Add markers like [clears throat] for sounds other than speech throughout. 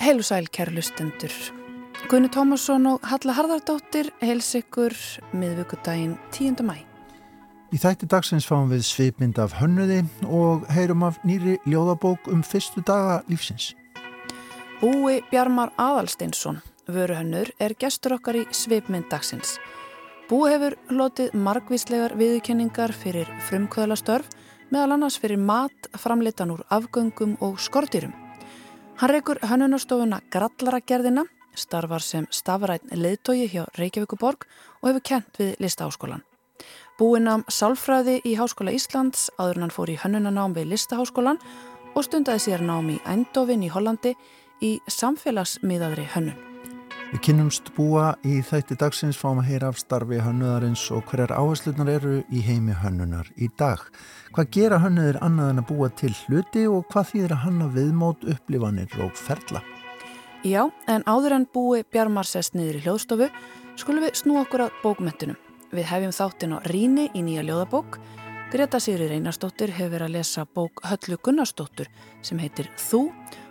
Heilu sæl, kæru lustendur. Gunni Tómasson og Halla Harðardóttir heils ykkur miðvíkudaginn 10. mæ. Í þætti dagsins fáum við svipmynd af hönnuði og heyrum af nýri ljóðabók um fyrstu daga lífsins. Búi Bjarmar Aðalsteinsson, vöruhönnur, er gestur okkar í svipmynd dagsins. Búi hefur lotið margvíslegar viðkenningar fyrir frumkvöðlastörf meðal annars fyrir mat, framleitan úr afgöngum og skortýrum. Hann reykur hönnunarstofuna Grallaragerðina, starfar sem stafræn leðtogi hjá Reykjavíkuborg og hefur kent við listaháskólan. Búinn am sálfræði í Háskóla Íslands áður hann fór í hönnunanám við listaháskólan og stundaði sér nám í Eindofin í Hollandi í samfélagsmiðaðri hönnun. Við kynnumst búa í þætti dagsins fáum að heyra af starfi hönnuðarins og hverjar áherslunar eru í heimi hönnunar í dag. Hvað gera hönnuðir annað en að búa til hluti og hvað þýðir að hanna viðmót upplifanir og ferla? Já, en áður en búi Bjarmar sest niður í hljóðstofu skulum við snú okkur að bókmyndunum. Við hefjum þáttin á Ríni í nýja ljóðabók. Greta Sigri Reynarsdóttir hefur verið að lesa bók Höllu Gunnarsdóttur sem heitir Þú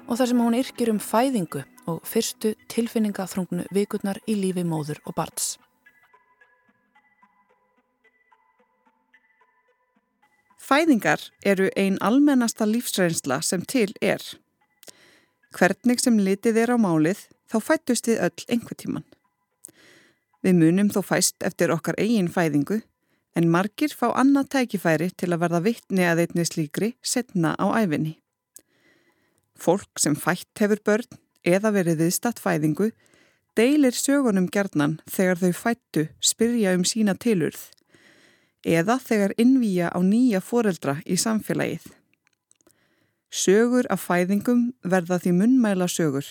og þar sem hún yrkir um fæðingu og fyrstu tilfinningaþrungnu vikurnar í lífi móður og barns. Fæðingar eru ein almennasta lífsreynsla sem til er. Hvernig sem litið er á málið þá fættust við öll einhver tíman. Við munum þó fæst eftir okkar eigin fæðingu en margir fá annað tækifæri til að verða vittni að einni slíkri setna á æfinni. Fólk sem fætt hefur börn eða verið viðstatt fæðingu deilir sögunum gerðnan þegar þau fættu spyrja um sína tilurð eða þegar innvíja á nýja foreldra í samfélagið. Sögur af fæðingum verða því munnmæla sögur,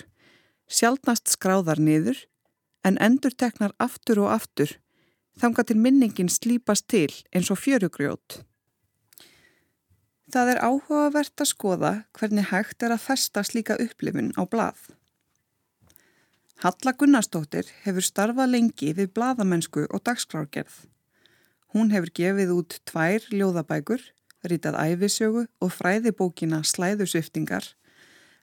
sjálfnast skráðar niður en endur teknar aftur og aftur þanga til minningin slípast til eins og fjörugrjót. Það er áhugavert að skoða hvernig hægt er að festa slíka upplifun á blað. Halla Gunnarsdóttir hefur starfað lengi við bladamennsku og dagskrárgerð. Hún hefur gefið út tvær ljóðabækur, rítað æfisögu og fræðibókina Slæðusviftingar,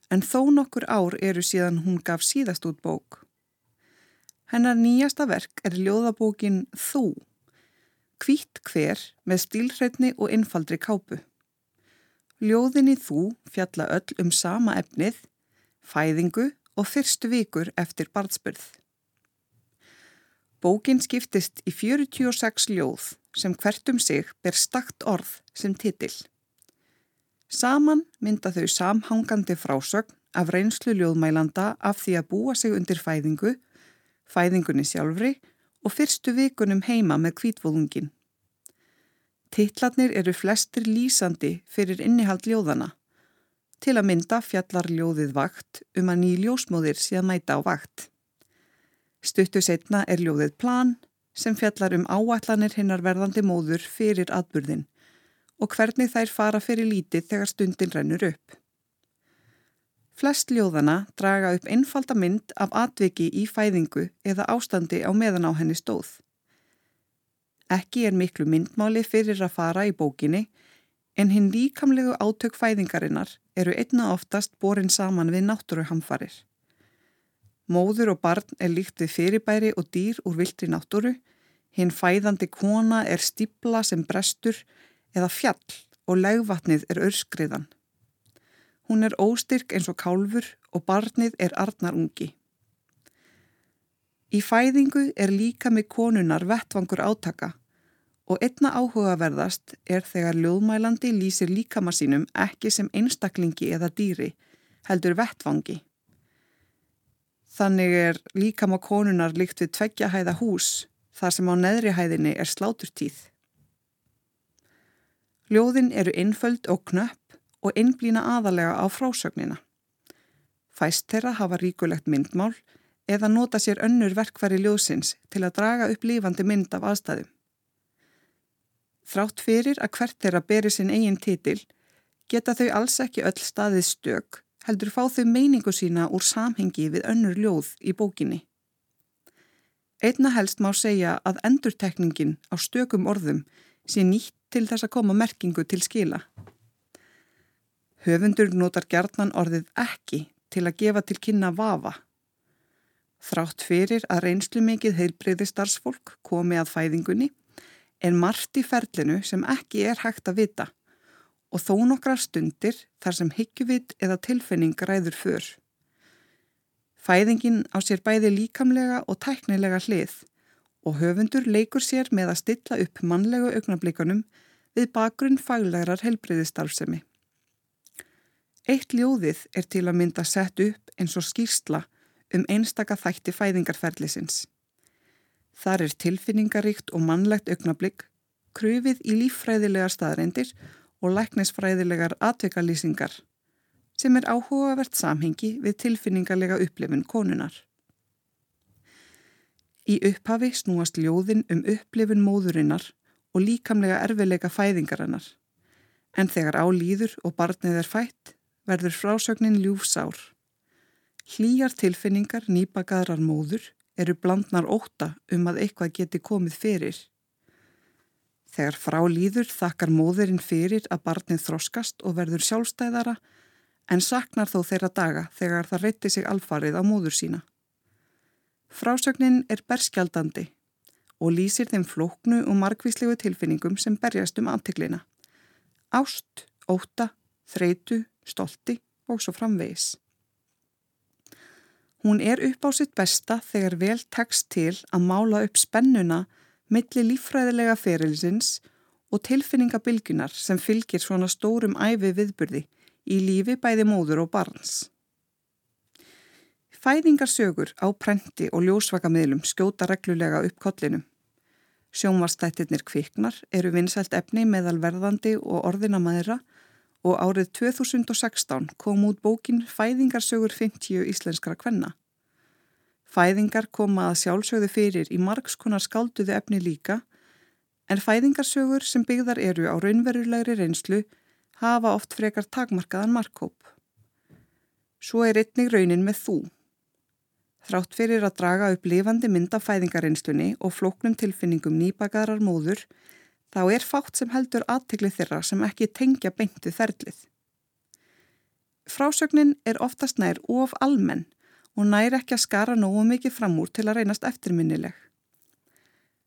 en þó nokkur ár eru síðan hún gaf síðast út bók. Hennar nýjasta verk er ljóðabókin Þú, kvítt hver með stílhrautni og innfaldri kápu. Ljóðinni þú fjalla öll um sama efnið, fæðingu og fyrstu vikur eftir barnsbyrð. Bókin skiptist í 46 ljóð sem hvert um sig ber stakt orð sem titil. Saman mynda þau samhangandi frásögn af reynslu ljóðmælanda af því að búa sig undir fæðingu, fæðingunni sjálfri og fyrstu vikunum heima með kvítvóðungin. Tittlarnir eru flestir lýsandi fyrir innihald ljóðana. Til að mynda fjallar ljóðið vakt um að ný ljósmóðir sé að mæta á vakt. Stuttu setna er ljóðið plan sem fjallar um áallanir hinnar verðandi móður fyrir atburðin og hvernig þær fara fyrir lítið þegar stundin rennur upp. Flest ljóðana draga upp einfalda mynd af atviki í fæðingu eða ástandi á meðan á henni stóð. Ekki er miklu myndmáli fyrir að fara í bókinni en hinn líkamlegu átök fæðingarinnar eru einna oftast borin saman við náttúruhamfarir. Móður og barn er líkt við fyrirbæri og dýr úr viltri náttúru, hinn fæðandi kona er stibla sem brestur eða fjall og legvatnið er örskriðan. Hún er óstyrk eins og kálfur og barnið er arnarungi. Í fæðingu er líka með konunar vettvangur átaka og einna áhugaverðast er þegar ljóðmælandi lýsir líkama sínum ekki sem einstaklingi eða dýri, heldur vettvangi. Þannig er líkama konunar líkt við tveggjahæða hús þar sem á neðrihæðinni er sláturtíð. Ljóðin eru innföld og knöpp og innblýna aðalega á frásögnina. Fæst þeirra hafa ríkulegt myndmál eða nota sér önnur verkfæri ljósins til að draga upp lífandi mynd af aðstæðum. Þrátt fyrir að hvert þeirra beri sinn eigin titil geta þau alls ekki öll staðið stök heldur fá þau meiningu sína úr samhengi við önnur ljóð í bókinni. Einna helst má segja að endurtekningin á stökum orðum sé nýtt til þess að koma merkingu til skila. Höfundur notar gjarnan orðið ekki til að gefa til kynna vafa. Þrátt fyrir að reynslu mikið heilbreyði starfsfólk komi að fæðingunni er margt í ferlinu sem ekki er hægt að vita og þó nokkra stundir þar sem hyggjuvit eða tilfinning ræður för. Fæðingin á sér bæði líkamlega og tæknilega hlið og höfundur leikur sér með að stilla upp mannlegu augnablikunum við bakgrunn faglegarar helbreyðistarfsemi. Eitt ljóðið er til að mynda sett upp eins og skýrsla um einstaka þætti fæðingarferðlisins. Þar er tilfinningaríkt og mannlegt augnablík, kröfið í líffræðilegar staðreindir og læknisfræðilegar atvekalýsingar sem er áhugavert samhengi við tilfinningarlega upplifun konunar. Í upphafi snúast ljóðin um upplifun móðurinnar og líkamlega erfileika fæðingarinnar, en þegar álýður og barnið er fætt verður frásögnin ljúfsár. Hlýjar tilfinningar nýbakaðrar móður eru blandnar óta um að eitthvað geti komið fyrir. Þegar frá líður þakkar móðurinn fyrir að barnið þroskast og verður sjálfstæðara en saknar þó þeirra daga þegar það reytti sig alfarið á móður sína. Frásögnin er berskjaldandi og lýsir þeim flóknu og margvíslegu tilfinningum sem berjast um aftiklina. Ást, óta, þreitu, stolti og svo framvegis. Hún er upp á sitt besta þegar vel tekst til að mála upp spennuna milli lífræðilega ferilsins og tilfinningabilgunar sem fylgir svona stórum æfi viðburði í lífi bæði móður og barns. Fæðingarsögur á prenti og ljósvakamiðlum skjóta reglulega upp kollinum. Sjónvastættirnir kviknar eru vinsælt efni meðal verðandi og orðinamæðra og árið 2016 kom út bókin Fæðingarsögur 50 íslenskara kvenna. Fæðingar koma að sjálfsögðu fyrir í margskonar skálduðu efni líka en fæðingarsögur sem byggðar eru á raunverulegri reynslu hafa oft frekar takmarkaðan markkóp. Svo er einnig raunin með þú. Þrátt fyrir að draga upp lifandi mynd af fæðingarreynslunni og flóknum tilfinningum nýbakaðrar móður þá er fátt sem heldur aðtikli þeirra sem ekki tengja beintu ferlið. Frásögnin er oftast nær of almenn og nær ekki að skara nógu mikið fram úr til að reynast eftirminnileg.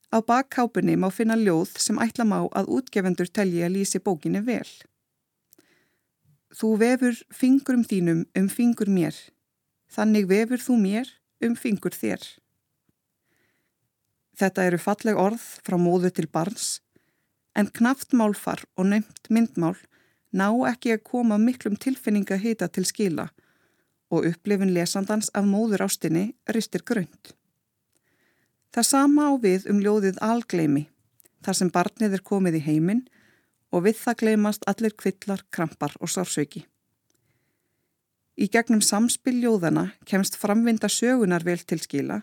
Á bakkápunni má finna ljóð sem ætla má að útgefendur telji að lýsi bókinni vel. Þú vefur fingurum þínum um fingur mér, þannig vefur þú mér um fingur þér. Þetta eru falleg orð frá móðu til barns en knaft málfar og nefnt myndmál ná ekki að koma miklum tilfinninga hita til skila og upplifin lesandans af móður ástinni ristir grönt. Það sama á við um ljóðið algleimi, þar sem barnið er komið í heiminn og við það gleimast allir kvillar, krampar og sársauki. Í gegnum samspil ljóðana kemst framvinda sögunar vel til skila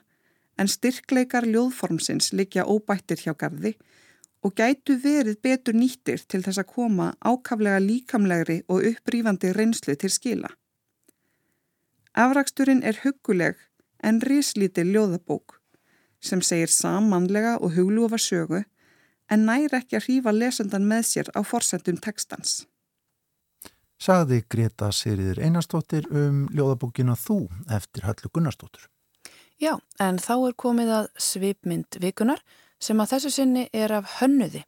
en styrkleikar ljóðformsins likja óbættir hjá gardi og gætu verið betur nýttir til þess að koma ákaflega líkamlegri og upprífandi reynslu til skila. Afraksturinn er huguleg en rislítil ljóðabók sem segir samanlega og huglufa sögu en næri ekki að hrífa lesendan með sér á forsendum tekstans. Sagði Greta Siriður Einarstóttir um ljóðabókina Þú eftir Höllu Gunnarstóttur. Já, en þá er komið að svipmynd vikunar sem að þessu sinni er af hönnuði.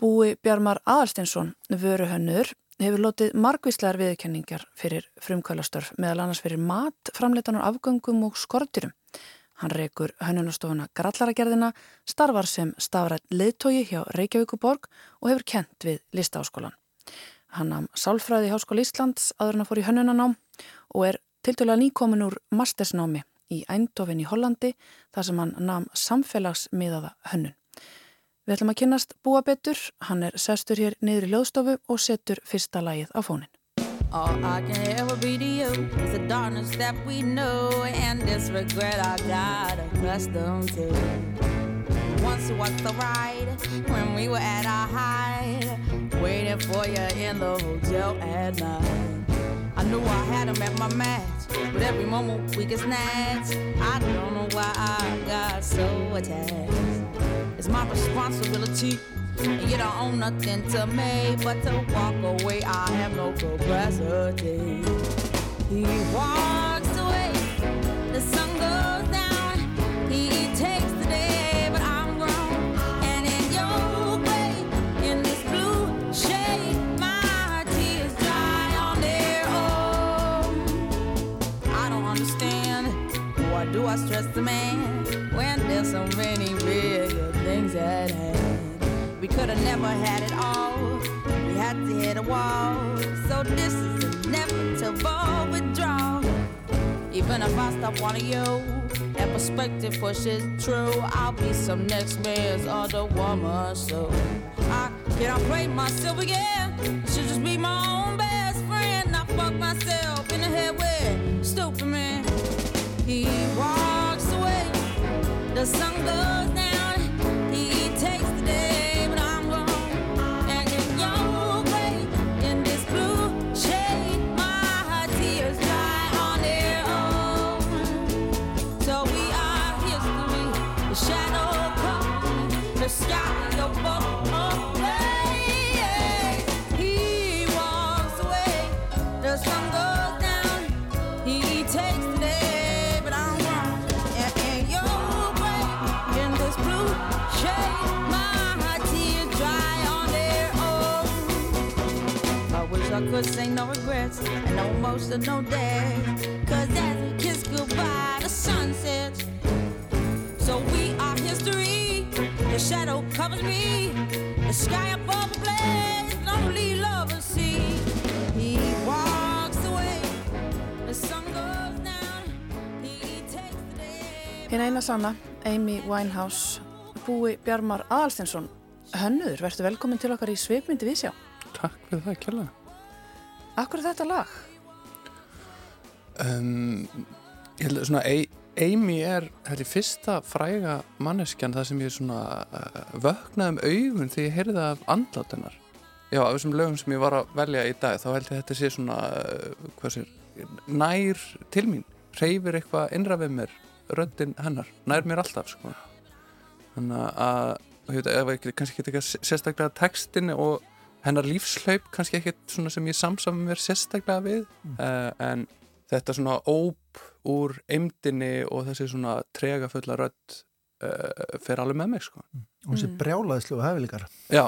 Búi Bjarmar Aðalstinsson, vöru hönnur, hefur lotið margvíslegar viðkenningar fyrir frumkvælastörf meðal annars fyrir mat, framleitanar afgöngum og skortirum. Hann reykur hönnunastofuna Grallaragerðina, starfar sem stafrætt leðtogi hjá Reykjavíkuborg og hefur kent við listaháskólan. Hann nam Sálfræði Háskóli Íslands aður hann að fór í hönnunanám og er til dæla nýkomin úr mastersnámi í Eindhoven í Hollandi þar sem hann nam samfélagsmiðaða hönnun. Við ætlum að kynast búa betur, hann er sestur hér niður í hljóðstofu og setur fyrsta lagið á fónin. All I can ever be to you is the darkness that we know and this regret I got accustomed to. Once was the ride when we were at our height, waiting for you in the hotel at night. I knew I had him at my match, but every moment we get snatched. I don't know why I got so attached. It's my responsibility and You don't own nothing to me but to walk away. I have no capacity. He walks the man when there's so many real things at hand? We could have never had it all. We had to hit a wall. So this is inevitable withdrawal. Even if I stop wanting you, and perspective pushes true, I'll be some next man's other woman. So I can't play myself again. I should just be my own best friend. I fuck myself in the head with stupid man. He. The sun goes could say no regrets and no emotional day. Cause as we kiss goodbye, the sun sets. So we are history. The shadow covers me. The sky above the blaze, lonely lovers see. He walks away. The sun goes down. He takes the day. Hinn eina sanna, Amy Winehouse, búi Bjarmar Aðalstinsson. Hönnuður, verður velkomin til okkar í Sveipmyndi Vísjá. Takk fyrir það, kjærlega. Akkur er þetta lag? Um, ég held að svona Amy er held ég fyrsta fræga manneskjan það sem ég svona uh, vöknaði um augun þegar ég heyrði af andlátunar. Já, af þessum lögum sem ég var að velja í dag þá held ég að þetta sé svona uh, sér, nær til mín reyfir eitthvað innra við mér röddinn hennar, nær mér alltaf sko. þannig að veit, ef ekki, kannski ekki sérstaklega textin og hennar lífslaup kannski ekkert svona sem ég samsam mér sérstaklega við uh, en þetta svona óp úr eimdini og þessi svona trega fulla rödd uh, fer alveg með mig sko. og þessi brjálaðislu og hefðilegar Já,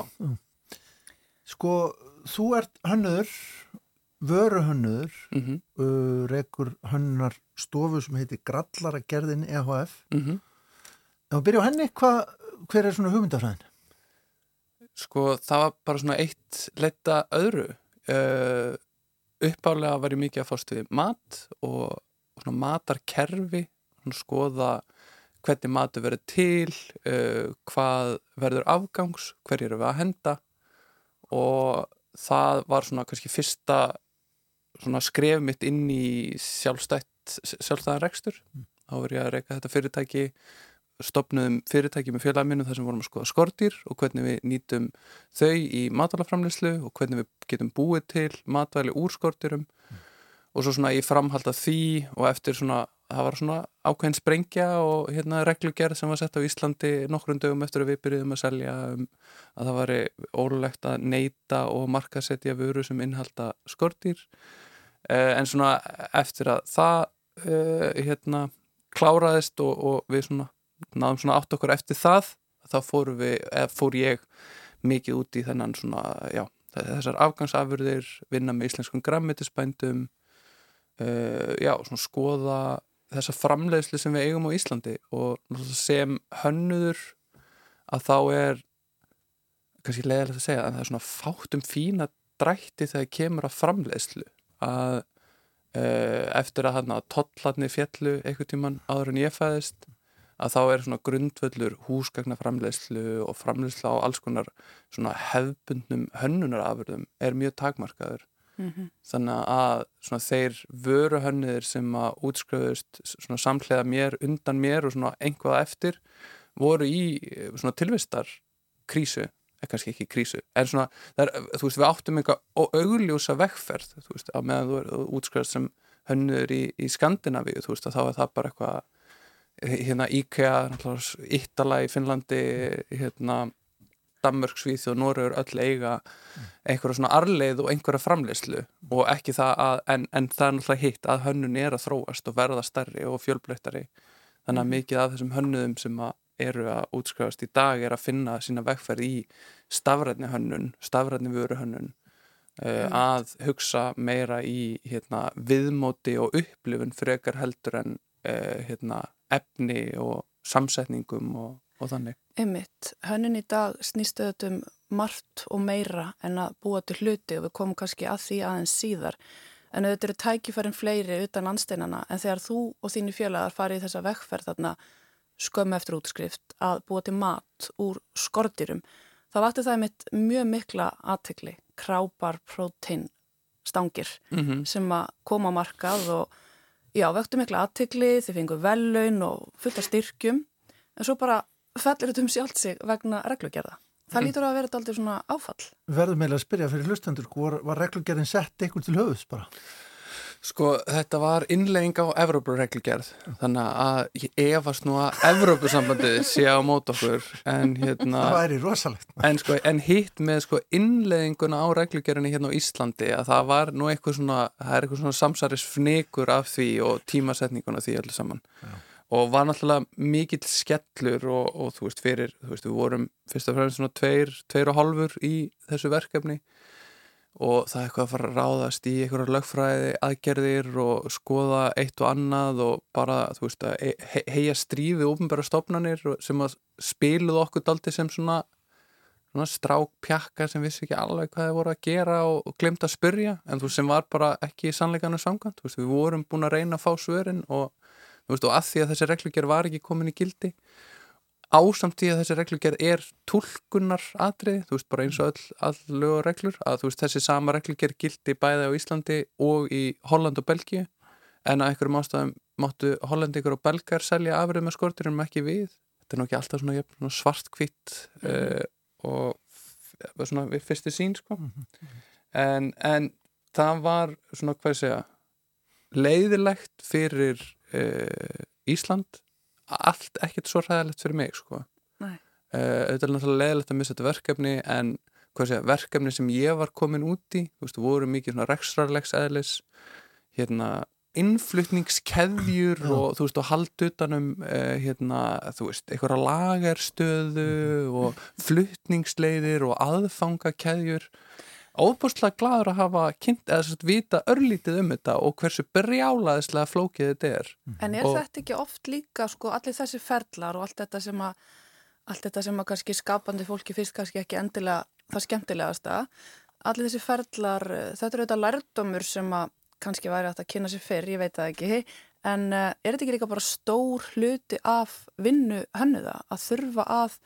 sko, þú ert hönnuður vöruhönnuður mhm, uh, rekur hönnunar stofu sem heitir Grallaragerðin EHF mhm. Ef við byrja á henni, hva, hver er svona hugmyndafræðin? Sko það var bara svona eitt letta öðru. Uh, uppálega var ég mikið að fást við mat og svona matarkerfi svona skoða hvernig matur verður til uh, hvað verður afgangs hverju eru við að henda. Og það var svona kannski fyrsta svona skref mitt inn í sjálfstætt sjálfstæðan rekstur. Þá var ég að reyka þetta fyrirtæki stopnuðum fyrirtæki með félaginu minnum þar sem vorum að skoða skortýr og hvernig við nýtum þau í matvælaframleyslu og hvernig við getum búið til matvæli úr skortýrum og svo svona í framhald af því og eftir svona, það var svona ákveðin sprengja og hérna reglugerð sem var sett á Íslandi nokkrum dögum eftir að við byrjuðum að selja um, að það var ólulegt að neyta og markasetja vöru sem innhalda skortýr uh, en svona eftir að það uh, hérna kláraðist og, og við svona náðum svona átt okkur eftir það þá fórum við, fór ég mikið út í þennan svona já, þessar afgangsafurðir vinna með íslenskum grammetisbændum uh, já, svona skoða þessa framleiðslu sem við eigum á Íslandi og sem hönnuður að þá er kannski leiðilegt að segja en það er svona fátt um fína drætti þegar kemur að framleiðslu að uh, eftir að hann að tollarni fjallu einhvern tíman áður en ég fæðist að þá er svona grundvöllur húsgagna framleiðslu og framleiðslu á alls konar svona hefbundnum hönnunarafurðum er mjög takmarkaður. Þannig að svona þeir vöruhönniðir sem að útskröðust svona samhlega mér, undan mér og svona einhvað eftir voru í eh, svona tilvistar krísu, eða kannski ekki krísu en svona, er, þú veist, við áttum eitthvað augljósa vekkferð, þú veist, á meðan þú er útskröðast sem hönniður í, í Skandinavíu, þú veist, að þá er það bara eitthvað hérna IKEA, Ítala í Finnlandi hérna Danmörk, Svíþjóð og Norröður öll eiga einhverja svona arleið og einhverja framleyslu og ekki það að, en, en það er náttúrulega hitt að hönnun er að þróast og verða stærri og fjölbreyttari. Þannig að mikið af þessum hönnuðum sem að eru að útskrifast í dag er að finna sína vegferð í stafrætni hönnun, stafrætni vöru hönnun uh, að hugsa meira í hérna, viðmóti og upplifun frekar heldur en uh, hérna, efni og samsetningum og, og þannig. Einmitt, hönnun í dag snýstu þetta um margt og meira en að búa til hluti og við komum kannski að því aðeins síðar. En auðvitað eru tækifærin fleiri utan landsteinana en þegar þú og þínu félagar farið þessa vekkferð þarna skömmu eftir útskrift að búa til mat úr skortirum, þá vakti það mitt mjög mikla aðtekli, krápar, prótein, stangir Mm -hmm. sem að koma markað og já, vöktu mikla aðtekli, þið fengu vellaun og fullt af styrkjum en svo bara fellir þetta um sjálft sig vegna reglugerða. Það Mhm. lítur að vera þetta aldrei svona áfall. Verður meila að spyrja fyrir hlustendur, var, var reglugerðin sett eitthvað til höfus bara? Sko, þetta var innlegging á Evrópureglugerð, þannig að ég efast nú að Evrópusambandið sé á mót okkur, en hérna... Það væri rosalegt. En, sko, en hitt með sko innleðinguna á reglugjörunni hérna á Íslandi að það var nú eitthvað svona, það er eitthvað svona samsæris fnikur af því og tímasetninguna því öllu saman. Og var náttúrulega mikill skellur og, og þú veist fyrir, þú veist við vorum fyrst og fremst svona tveir, tveir og hálfur í þessu verkefni og það er eitthvað að fara að ráðast í einhverjar lögfræði aðgerðir og skoða eitt og annað og bara, þú veist, að he- he- heia strífið ofnbæra stofnanir sem að spiluð okkur daldi sem svona, svona strákpjakka sem vissi ekki alveg hvað þið voru að gera og, og glemt að spyrja, en þú sem var bara ekki í sannleikanu samkvæmt, þú veist, við vorum búin að reyna að fá svörin og, þú veist, og að því að þessi reglugjör var ekki komin í gildi ásamt því að þessi reglugerð er tólkunar atrið, þú veist bara eins og all lög og reglur, að þú veist þessi sama reglugerð gildi bæði á Íslandi og í Holland og Belgíu en að einhverjum ástæðum máttu Hollandingur og Belgar selja afrið með skortirum ekki við, þetta er nú ekki alltaf svona, svona svartkvitt uh, og f- svona við fyrsti sín sko. En, en það var svona hvað segja leiðilegt fyrir uh, Ísland allt ekkert svo ræðilegt fyrir mig sko. Uh, auðvitað er náttúrulega leiðilegt að missa þetta verkefni en segja, verkefni sem ég var komin út í, veist, voru mikið svona rekstrarlegs eðlis hérna innflutningskeðjur og þú veist, og haldutanum uh, hérna, þú veist, einhverja lagerstöðu og flutningsleiðir og aðfangakeðjur óbúslega gladur að hafa kynnt eða svo vita örlítið um þetta og hversu brjálaðislega flókið þetta er. En er Og- þetta ekki oft líka, sko, allir þessi ferlar og allt þetta sem að, allt þetta sem að kannski skapandi fólki fyrst kannski ekki endilega það skemmtilegasta, allir þessi ferlar, eh, þetta eru þetta lærdómur sem að kannski væri að kynna sér fyrr, ég veit það ekki, en uh, er þetta ekki líka bara stór hluti af vinnu hennuða að þurfa að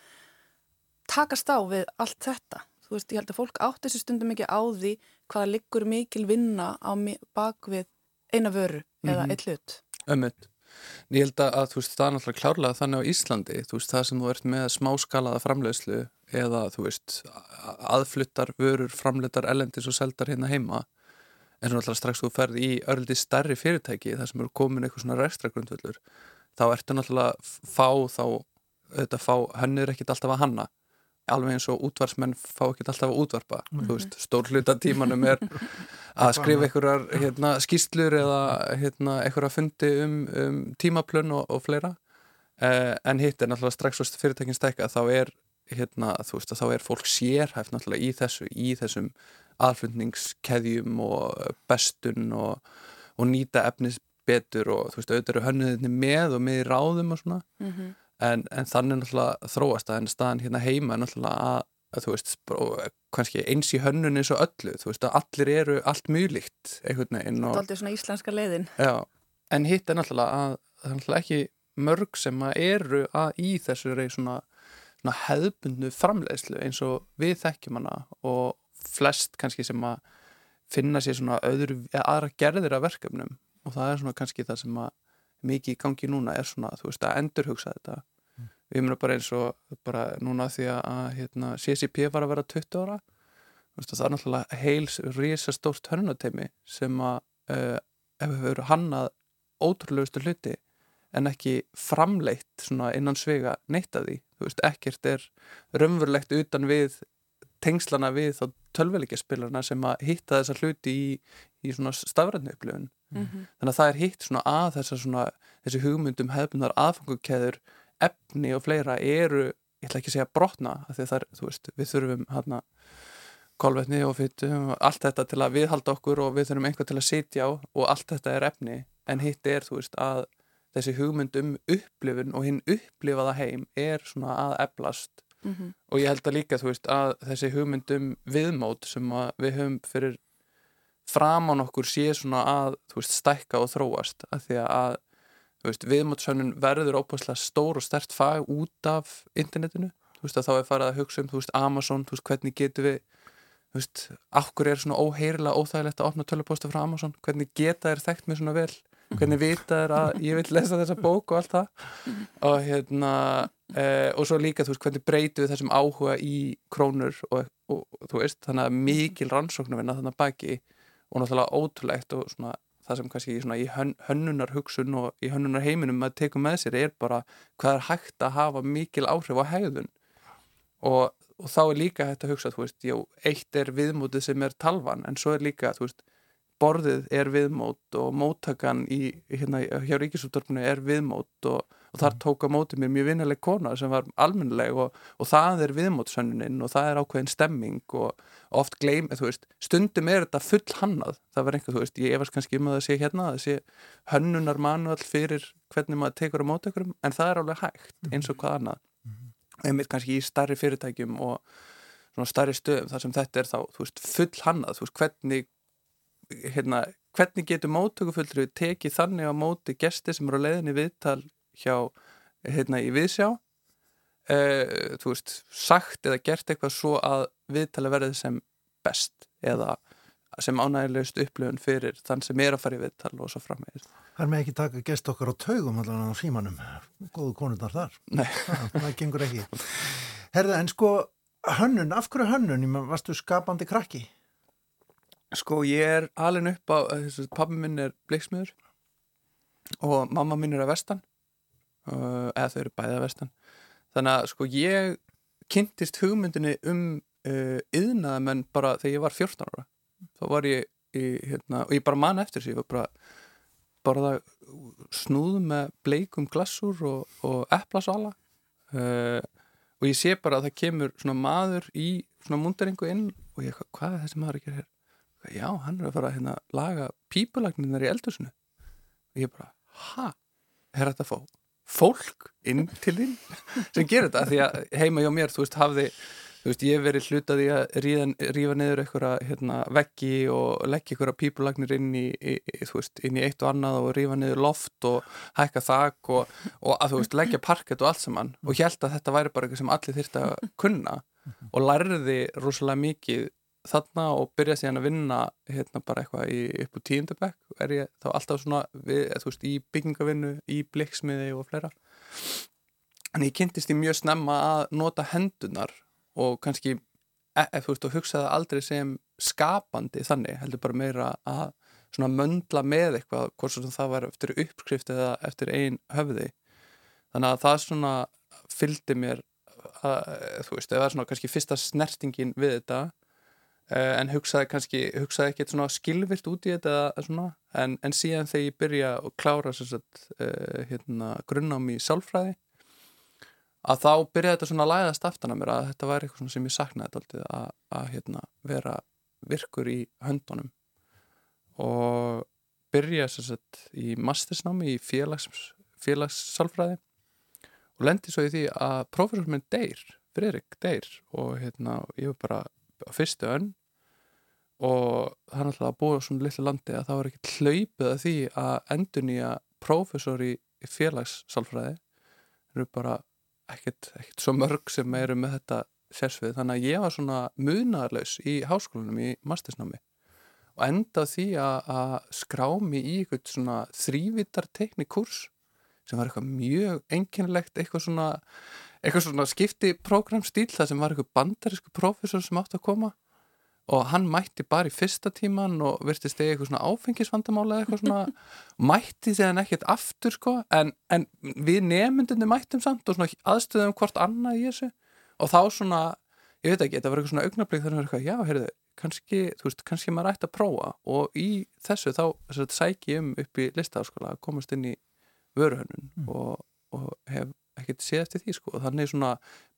takast á við allt þetta? Þú veist, ég held að fólk átti þessi stundum ekki á því hvaða liggur mikil vinna á mi- bak við eina vöru eða Mhm. eitt hlut. ömmut ég held að, að þú veist, það er náttúrulega klárlega þannig á Íslandi, þú veist, það sem þú ert með smáskalaða framleiðslu eða þú veist, aðfluttar vörur framleitar ellendis og seldar hérna heima en svo náttúrulega strax þú ferð í örlítið stærri fyrirtæki þar sem eru komin eitthvað svona rekstragrundvöllur þá ertu náttúrulega fá þá, auðvitað fá hönnur ekkit alltaf að hanna alveg eins og útvarsmenn fá ekkit alltaf að útvarpa þú veist, stór hluta tímanum er [laughs] að skrifa einhverjar hérna, skýslur eða hérna, einhverjar fundi um, um tímaplön og, og fleira. Eh, en hitt er náttúrulega strax og fyrirtækin stækka þá er hérna, þú veist, að þá er fólk sérhæft náttúrulega í þessu, í þessum aðflutningskeðjum og bestun og, og nýta efnis betur og þú veist, auðvitað eru hönnuðinni með og með í ráðum og svona. Mm en, en þannig náttúrulega þróast það en staðan hérna heima er náttúrulega að, að þú veist, kannski eins í hönnun eins og öllu, þú veist, að allir eru allt mjög líkt einhvern veginn og, Daldið svona íslenska leiðin. já, en hitt er náttúrulega að það er náttúrulega ekki mörg sem að eru að í þessu rey svona, svona hefðbundu framleiðslu eins og við þekkjum hana og flest kannski sem að finna sér svona öðru, aðra gerðir af verkefnum og það er svona kannski það sem að mikið í gangi núna er svona, þú veist, að endurhugsa þetta við erum bara eins og bara núna því að, hérna, CCP var að vera 20 ára. Það er náttúrulega heils risastórt hörnatemi sem að uh, ef við verum hannað ótrúlegustu hluti en ekki framleitt innan svega neitt að því, veist, ekkert er raunverulegt utan við tengslana við þá tölvelikjaspilarna sem að hitta þessa hluti í, í svona stafræðnu upplifun. Þannig að það er hitt svona að þessa svona þessi hugmyndum hefðbundar aðfangukeður efni og fleira eru ég ætla ekki að segja brotna að þú veist, við þurfum hérna kolvetni og fytu allt þetta til að viðhalda okkur og við þurfum einhver til að sitja á og allt þetta er efni. En hitt er, þú veist, að þessi hugmynd um upplifun og hinn upplifaða heim er svona að eflast. Og ég held að líka, þú veist, að þessi hugmynd um viðmót sem að við höfum fyrir framan okkur sé svona að, þú veist, stækka og þróast. Af því að, viðmótsönnun verður óbúslega stór og stert fag út af internetinu. Veist, þá er farið að hugsa um, veist, Amazon veist, hvernig getur við akkur er svona óheirilega óþægilegt að opna tölupósta frá Amazon, hvernig geta þér þekkt mér svona vel, hvernig vita þér að ég vil lesa þessa bók og allt það? Og hérna eh, og svo líka, þú veist, hvernig breytu við þessum áhuga í krónur og, og, og þú veist, þannig að mikil rannsóknarvinna þannig að baki og náttúrulega ótrúlegt og svona það sem kannski svona, í hön, hönnunar hugsun og í hönnunar heiminum að teka með sér er bara hvað er hægt að hafa mikil áhrif á hegðun. Og, og þá er líka hægt að hugsa, þú veist, já, eitt er viðmótið sem er talvan en svo er líka, þú veist, borðið er viðmót og móttakan í, hérna, hjá ríkisúttorfinu er viðmót og, og þar tóka mótið mér mjög vinnileg kona sem var almennileg og, og það er viðmótsönnunin og það er ákveðin stemming og oft gleym, þú veist, stundum er þetta full hannað, það var einhver, þú veist, ég efast kannski um að það sé hérna, það sé hönnunar manuall fyrir hvernig maður tekur á móttakarum, en það er alveg hægt eins og hvað annað. Einmitt kannski í starri fyrirtækjum og svona starri stöðum þar sem þetta er þá, þú veist, full hannað, þú veist, hvernig hérna, hvernig getur móttökufullri tekið þannig á móti gesti sem eru á leiðinni viðtal hjá, hérna, í viðsjá uh, þú veist, sagt eða gert eitthvað svo að viðtali verði sem best eða sem ánægilegust upplifun fyrir þann sem er að fara í viðtal og svo framvegist. Það er með ekki taka gest okkar á taugum allan á símanum. Góðu konundar þar. Nei. [laughs] Það, það gengur ekki. Herða, en sko, hönnun, af hverju hönnun? Varstu skapandi krakki? Sko ég er alveg upp á, pabbi minn er bleiksmiður og mamma minn er að vestan eða þau eru bæði að vestan. Þannig að sko ég kynntist hugmyndinni um uh, yðnaðamenn bara þegar ég var 14 ára. Þá var ég í, hérna, og ég bara man eftir þessu, ég var bara bara snúð með bleikum glassur og, og eplasala uh, og ég sé bara að það kemur svona maður í svona mundaringu inn og ég, hvað er þessi maður að gera hér? Já, hann er að fara að hérna, laga pípulagninnar í eldusinu og ég bara, ha? Er þetta að fá fólk inn til þín sem gerir þetta? Því að heima hjá mér, þú veist, hafði þú veist, ég verið hlutað í að ríða, rífa niður einhverja hérna, veggi og leggja einhverja pípulagnir inn í, í, þú veist, inn í eitt og annað og rífa niður loft og hækka þak og, og að þú veist, leggja parkett og allt saman og ég held að þetta væri bara eitthvað sem allir þyrfti að kunna og lærði rosalega mikið þarna og byrja síðan að vinna hérna bara eitthvað í, upp á tíundabæk er ég þá alltaf svona við, veist, í byggingavinnu, í blikksmiði og fleira. En ég kynntist í mjög snemma að nota hendunar og kannski e, e, þú veist, og hugsaði aldrei sem skapandi þannig, heldur bara meira að svona möndla með eitthvað hvort sem það var eftir uppskrift eða eftir ein höfði. Þannig að það svona fylgdi mér að, þú veist, það var svona kannski fyrsta snertingin við þetta en hugsaði kannski, hugsaði ekkert svona skilvirt út í þetta svona, en, en síðan þegar ég byrja að klára sagt, uh, hérna, grunnám í sálfræði að þá byrjaði þetta svona að læðast aftan að mér að þetta væri eitthvað sem ég saknaði alltaf að, að hérna, vera virkur í höndunum. Og byrja sagt, í mastersnámi í félags, félagssálfræði og lendi svo í því að prófessor minn deyr, Fredrik deyr og hérna, ég var bara á fyrstu önn og það er náttúrulega að búa á svona litlu landi að það var ekki hlaupið að því að endur nýja prófessor í, félagssálfræði. Eru bara ekkert, ekkert svo mörg sem eru með þetta sérsvið. Þannig að ég var svona munaðarlaus í háskólanum í mastersnámi og enda því að, að skrá mig í eitthvað svona þrývitar teknikurs sem var eitthvað mjög enginlegt eitthvað svona, eitthvað svona skipti prógramstíl það sem var eitthvað bandarísku prófessor sem átt að koma og hann mætti bara í fyrsta tíman og virtist eða eitthvað svona áfengisvandamála eitthvað svona mætti þegar ekkert aftur sko en, en við nefndunni mættum samt og svona aðstöðum hvort annað í þessu og þá svona, ég veit ekki, þetta var eitthvað svona augnablík þannig að eitthvað, já, heyrðu, kannski þú veist, kannski maður ætti að prófa og í þessu þá sæki ég um upp í listaháskóla að komast inn í vöruhönnun mm. og, og hef ekkert séð eftir því sko þannig svona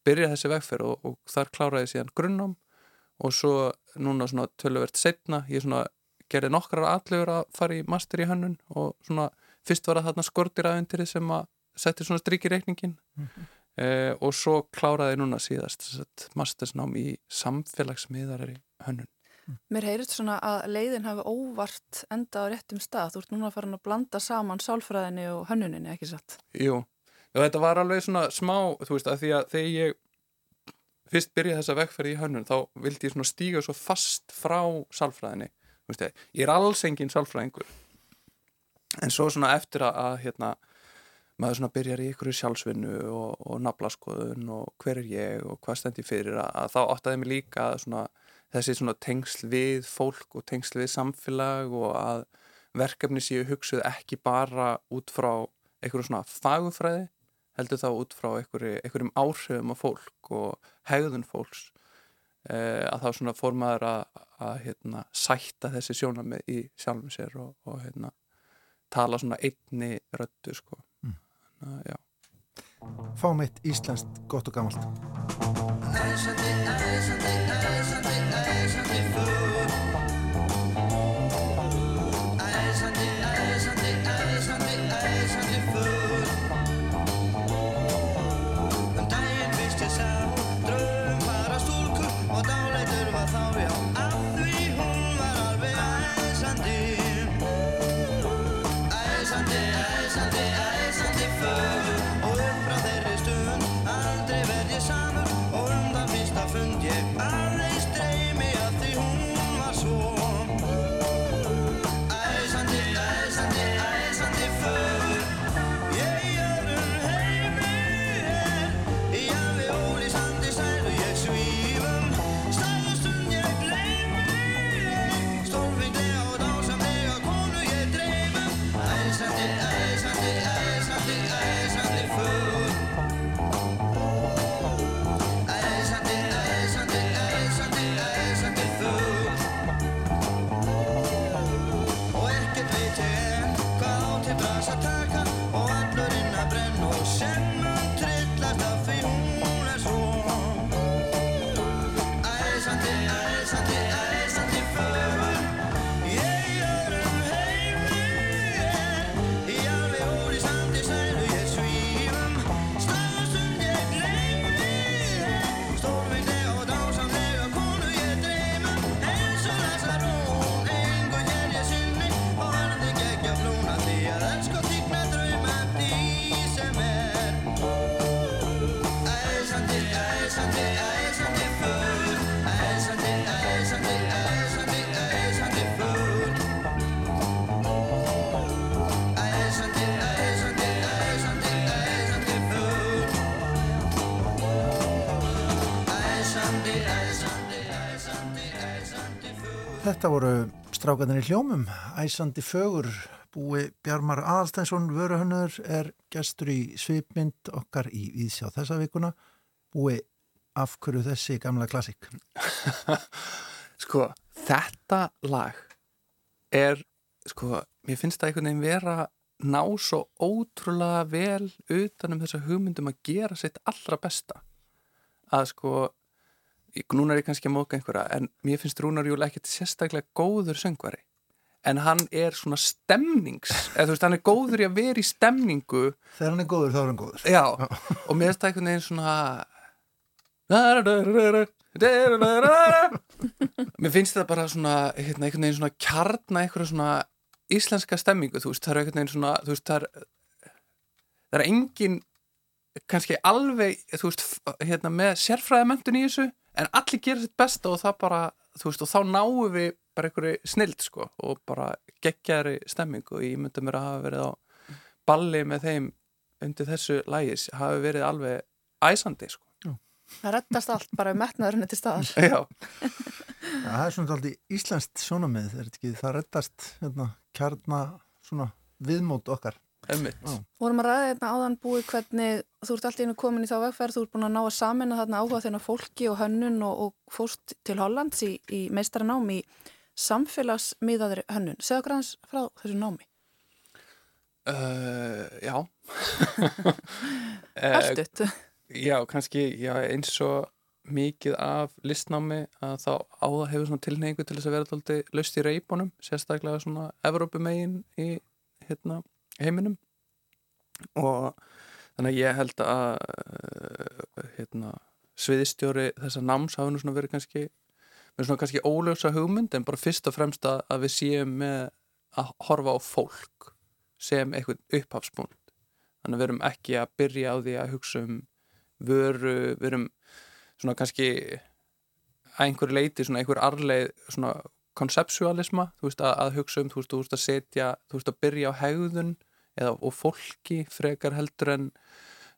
byrja þessi vegferð og, og þar kláraði síðan grunnám og svo núna svona töluvert setna, ég svona gerði nokkrar aðlögur að fara í master í hönnun og svona fyrst var það þarna skortiraðundir sem að setja svona strík í reikningin mm -hmm. eh, og svo kláraði núna síðast mastersnám í samfélagsmiðar í hönnun. Mér heyrist svona að leiðin hafi óvart enda á réttum stað. Þú ert núna að fara að blanda saman sálfræðinni og hönnuninni, ekki satt? Jú, og þetta var alveg svona smá, þú veist, að því að þegar ég fyrst byrja þessa vegferði í hönnun þá vildi ég svona stíga svo fast frá sálfræðinni ég er alls engin sálfræðingur. En svo svona eftir að, að hérna, maður svona byrjar í ykkur sjálfsvinnu og, og naflaskoðun og hver er ég og hvað stend ég fyrir að, að þá óttaði mig líka svona, þessi svona tengsl við fólk og tengsl við samfélag og að verkefni séu hugsuð ekki bara út frá einhverju svona fagufræði heldur þá út frá einhverjum áhrifum á fólk og hegðun fólks eh, að þá svona fór maður að, að hérna, sætta þessi sjónamið í sjálfum sér og, og hérna, tala svona einni röttu sko. mm. Þannig, Fáum eitt íslenskt gott og gammalt Þetta voru strákarnir í hljómum, æsandi fögur, búi Bjarmar Aðalstænsson, vöruhönnur, er gestur í svipmynd okkar í Íðsjá þessa vikuna. Búi, af hverju þessi gamla klassik? [laughs] sko, þetta lag er, sko, mér finnst það einhvern veginn vera ná svo ótrúlega vel utanum þessa hugmyndum að gera sitt allra besta. Að sko, núna er ég kannski að móka einhverja en mér finnst Rúnar Júl ekkert sérstaklega góður söngvari en hann er svona stemnings eða þú veist hann er góður í að vera í stemningu þegar hann er góður þá er hann góður já [laughs] og mér finnst það einhvern veginn svona mér finnst það bara svona hérna, einhvern veginn svona kjarna einhverja svona íslenska stemmingu þú veist það er einhvern veginn svona veist það er það er engin kannski alveg veist hérna með sérfræðamöndun í þessu en allir gerir sitt besta og það bara þú veist og þá náum við bara einhverju snild sko og bara geggjari stemming og ég myndi mér að hafa verið á balli með þeim undir þessu lægis hafi verið alveg æsandi sko Það rettast allt bara um metnaðurinn til staðar [laughs] Já Já, það er svona aldrei íslenskt sjónamið, er þetta ekki, það rettast hérna, kjarna svona viðmót okkar. Einmitt. Já. Vorum að ræða hérna áðan búið hvernig þú ert alltaf inn komin í þá vegferð, þú ert búin að ná að samina þarna áhuga þennan fólki og hönnun og, og fórst til Hollands í, í meistaranámi í samfélagsmiðaðri hönnun. Segðu okkur aðeins frá þessu námi. Uh, já. [laughs] Eh, Erstutt. Já, kannski já, eins og mikið af listnámi að þá á það hefur svona tilneyingu til þess að vera alltaf löst í reipunum, sérstaklega svona Evrópumegin í hérna, heiminum. Og þannig að ég held að uh, hérna, sviðistjóri þessa náms hafa nú svona verið kannski með svona kannski óljósa hugmynd en bara fyrst og fremst að við séum með að horfa á fólk sem eitthvað upphafspunkt. Þannig að við erum ekki að byrja á því að hugsa um vöru, við erum svona kannski að einhverju leiti, svona einhver arleið svona konsepsualisma, þú veist að, að hugsa um, þú veist, þú veist að setja þú veist að byrja á hegðun eða og fólki frekar heldur en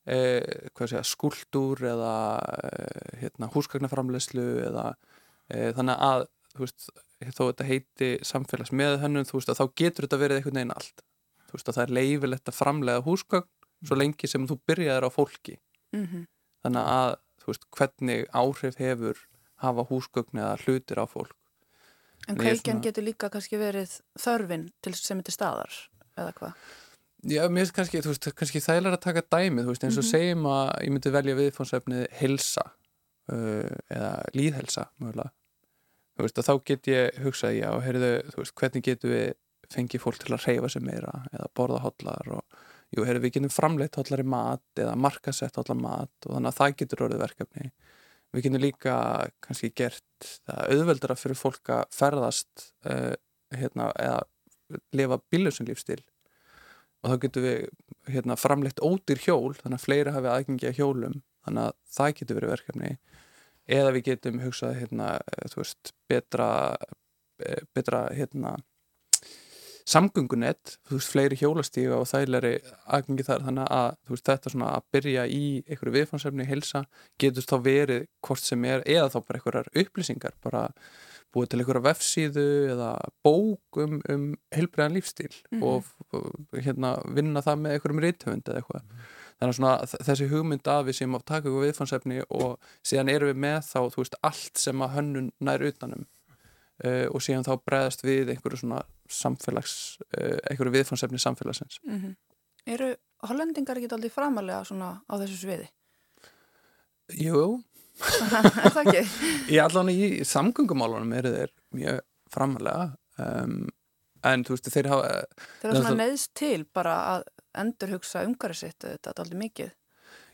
eh, segja, skúldur eða eh, hérna, húsgagnaframleyslu eða eh, þannig að þú veist, þó þetta heiti samfélags með hönnun, þú veist að þá getur þetta verið einhvern veginn allt. Þú veist að það er leifilegt að framlega húsgagn svo lengi sem þú byrjaðir á fólki. Mm þannig að veist hvernig áhrif hefur hafa húsgögn eða hlutir á fólk? En kveikjan svona- getur líka kannski verið þörfin til sem til staðar, eða hvað? Já, mér finnst kannski, þú veist, kannski þægilega að taka dæmið, þú veist, eins og segjum að ég myndi velja viðfónsefnið hilsa uh, eða líðhelsa mögulega, þú veist, að þá get ég hugsað, já, heyrðu, þú veist, hvernig getum við fengið fólk til að reyfa sig meira eða borða hotlar og jú, heyrðu, við getum framleitt hotlar í mat eða markasett hotlar mat og þannig að það getur orðið verkefni. Við getum líka kannski gert það auðveldara fyrir fólk að ferðast uh, hérna, eða lifa bílusum lífstil og þá getum við hérna, framleitt ódýr hjól þannig að fleiri hafi aðgengi að hjólum þannig að það getur verið verkefni. Eða við getum hugsað hérna, þú veist, betra eh, betra hérna samgöngunett, þú veist, fleiri hjólastíga og þægilegri aðgengi þar þannig að veist, þetta svona að byrja í einhverju viðfansefni helsa getur þá verið hvort sem er, eða þá bara einhverjar upplýsingar, bara búið til einhverja vefsíðu eða bók um, um heilbreiðan lífstíl og, og hérna vinna það með einhverjum rithöfund eða eitthvað. Þannig að svona þessi hugmynd að við að taka ykkur viðfansefni og síðan erum við með þá, þú veist, allt sem að hönnun nær utanum uh, og síðan þá bregðast við einhverju svona samfélags, uh, einhverju viðfansefni samfélagsins. Mm Eru hollendingar ekki aldrei framalega svona á þessu sviði? Jú, [laughs] [laughs] er það ekki? í allan í samgöngumálunum eru þeir mjög framalega um, en þú veist, þeir hafa Þeir er svona neðst til bara að endur hugsa umhverju sitt þetta er aldrei mikið.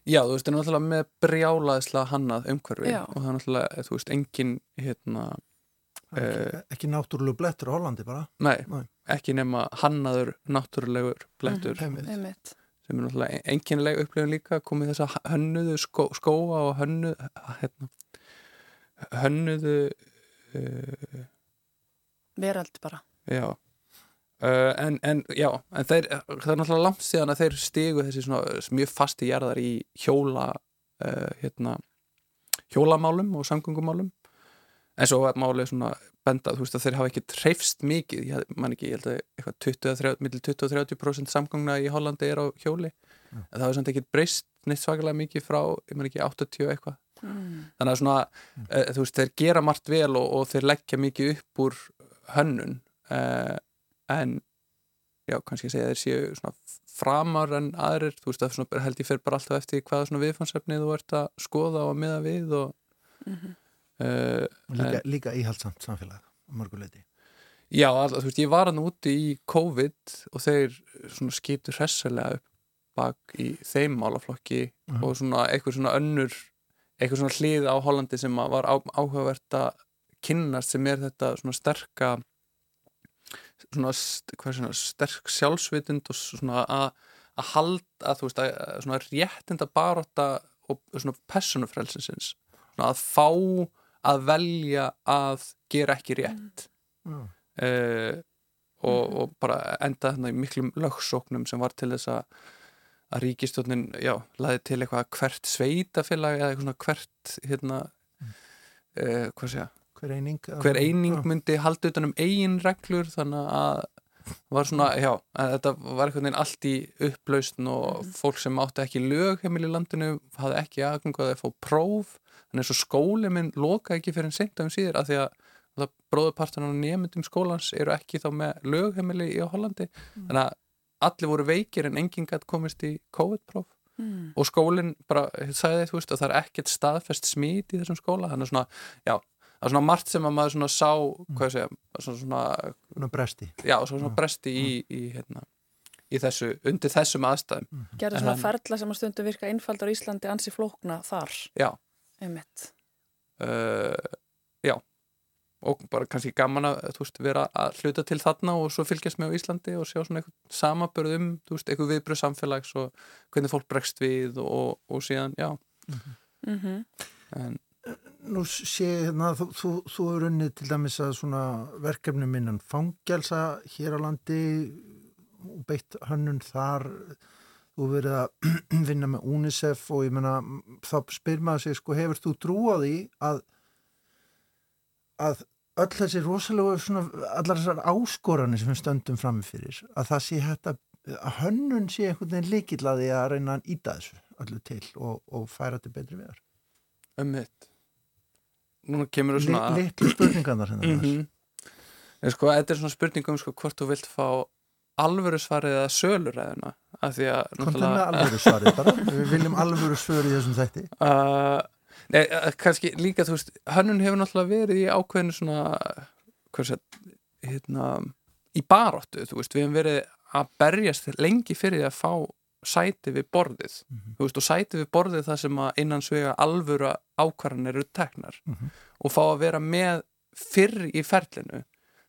Já, þú veist, það er náttúrulega með brjálaðislega hannað umhverfi Já. og það er náttúrulega, þú veist, engin hérna, Ekki, ekki náttúrulega blettur á Hollandi bara. nei, Nei. ekki nema hannaður náttúrulegur blettur Heimið. Einmitt. sem er náttúrulega enginlega upplifun líka komið þess að hönnuðu skó, skóa og hönnuðu hérna, hönnuðu uh, Verald bara. já Uh, en, en já, en þeir, það er náttúrulega langt síðan að þeir stigu þessi svona mjög fasti jarðar í hjóla uh, hérna hjólamálum og samgöngumálum en svo var málið svona benda, þú veist að þeir hafa ekki treyfst mikið, ég man ekki, ég held að eitthvað 20, 30, milli 20-30% samgangna í Hollandi er á hjóli. En það hefur samt ekki breyst neitt svakalega mikið frá, ég man ekki, 80 eitthvað. Mm. þannig að svona, uh, þú veist, þeir gera margt vel og, og þeir leggja mikið upp úr hönnun uh, en já, kannski að segja að þeir séu svona framar en aðrir, þú veist, það svona, held ég fyrir bara alltaf eftir hvaða svona viðfansefni þú ert að skoða og miða við og Mhm. Uh, Líka, líka íhaldsamt samfélag mörguleiti. Já, all, þú veist, ég var hann úti í COVID og þeir skiptu hressilega upp bak í þeim málaflokki Mhm. og svona eitthvað svona önnur eitthvað svona hlið á Hollandi sem var á, áhugavert að kynnast sem er þetta svona sterka svona, svona sterk sjálfsvitund og svona að halda, þú veist, að, að svona réttinda baróta og svona personufrelsinsins svona að fá að velja að gera ekki rétt. Já. uh, og, og bara enda þarna í miklum lögsóknum sem var til þess að að ríkistjónin, já, laði til eitthvað hvert sveitafélag eða eitthvað svona hvert hérna uh, hvað segja, hver eining hver eining myndi halda utan um eigin reglur þannig að var svona, já, að þetta var einhvern veginn allt í upplausn og fólk sem átti ekki lögheimil í landinu hafði ekki aðgöngu að fá próf. Þannig eins og skóli minn loka ekki fyrir en seinta um síður af því að það bróðupartan á nefndum skólans eru ekki þá með lögheimili í Hollandi. Þannig að allir voru veikir en enginn gætt komist í COVID-próf. Mm. og skólinn bara sagði þú veist að það er ekkert staðfest smít í þessum skóla. Þannig að svona, já, það er svona margt sem að maður svona sá, hvað segja svona, svona, Svona bresti. Já, svona, svona bresti í, í, hérna, í þessu, undir þessum aðstæðum. Gerði En svona hann- ferla sem að stundu virka einfaldar í Íslandi ansi flókna þar, já, uh, já. Og bara kannski gaman að þú veist, vera að hluta til þarna og svo fylgjast með á Íslandi og sjá svona eitthvað samabörð um þú veist, eitthvað viðbröð samfélags og hvernig fólk bregst við og, og síðan, já. Mm en, Nú sé hérna, þú, þú, þú er unnið til dæmis að svona verkefni minnan fangelsa hér á landi og beitt hönnun þar. Hefur verið að [clears throat] vinna með UNICEF og ég menna þá spyr maður sig sko hefur þú trú á því að að öll þessi rosalegu svona, allar þessar áskoranir sem við stöndum framfyrir að það sé hægt að, hönnun sé einhvern veginn líkilaði að reyna að íta þessu öllu til og, og færa til betri vegar? Mitt núna kemur þú svona Li, litlu spurningarnar hérna mm -hmm. sko, þetta er svona spurning um sko, hvort þú vilt fá alvöru svarið eða söluræðina af því að alvöru svarið bara. Við viljum alvöru svar í þessum þætti. Uh, [laughs] nei, uh, kannski líka þú veist, hönnun hefur náttúrulega verið í ákveðinu svona hvað sé, hérna í baróttu, þú veist, við hefum verið að berjast lengi fyrir því að fá sæti við borðið. Þú veist, og sæti við borðið það sem að innan svega alvöru ákvarðanir eru teknar. Mhm. og fá að vera með fyrr í ferlinu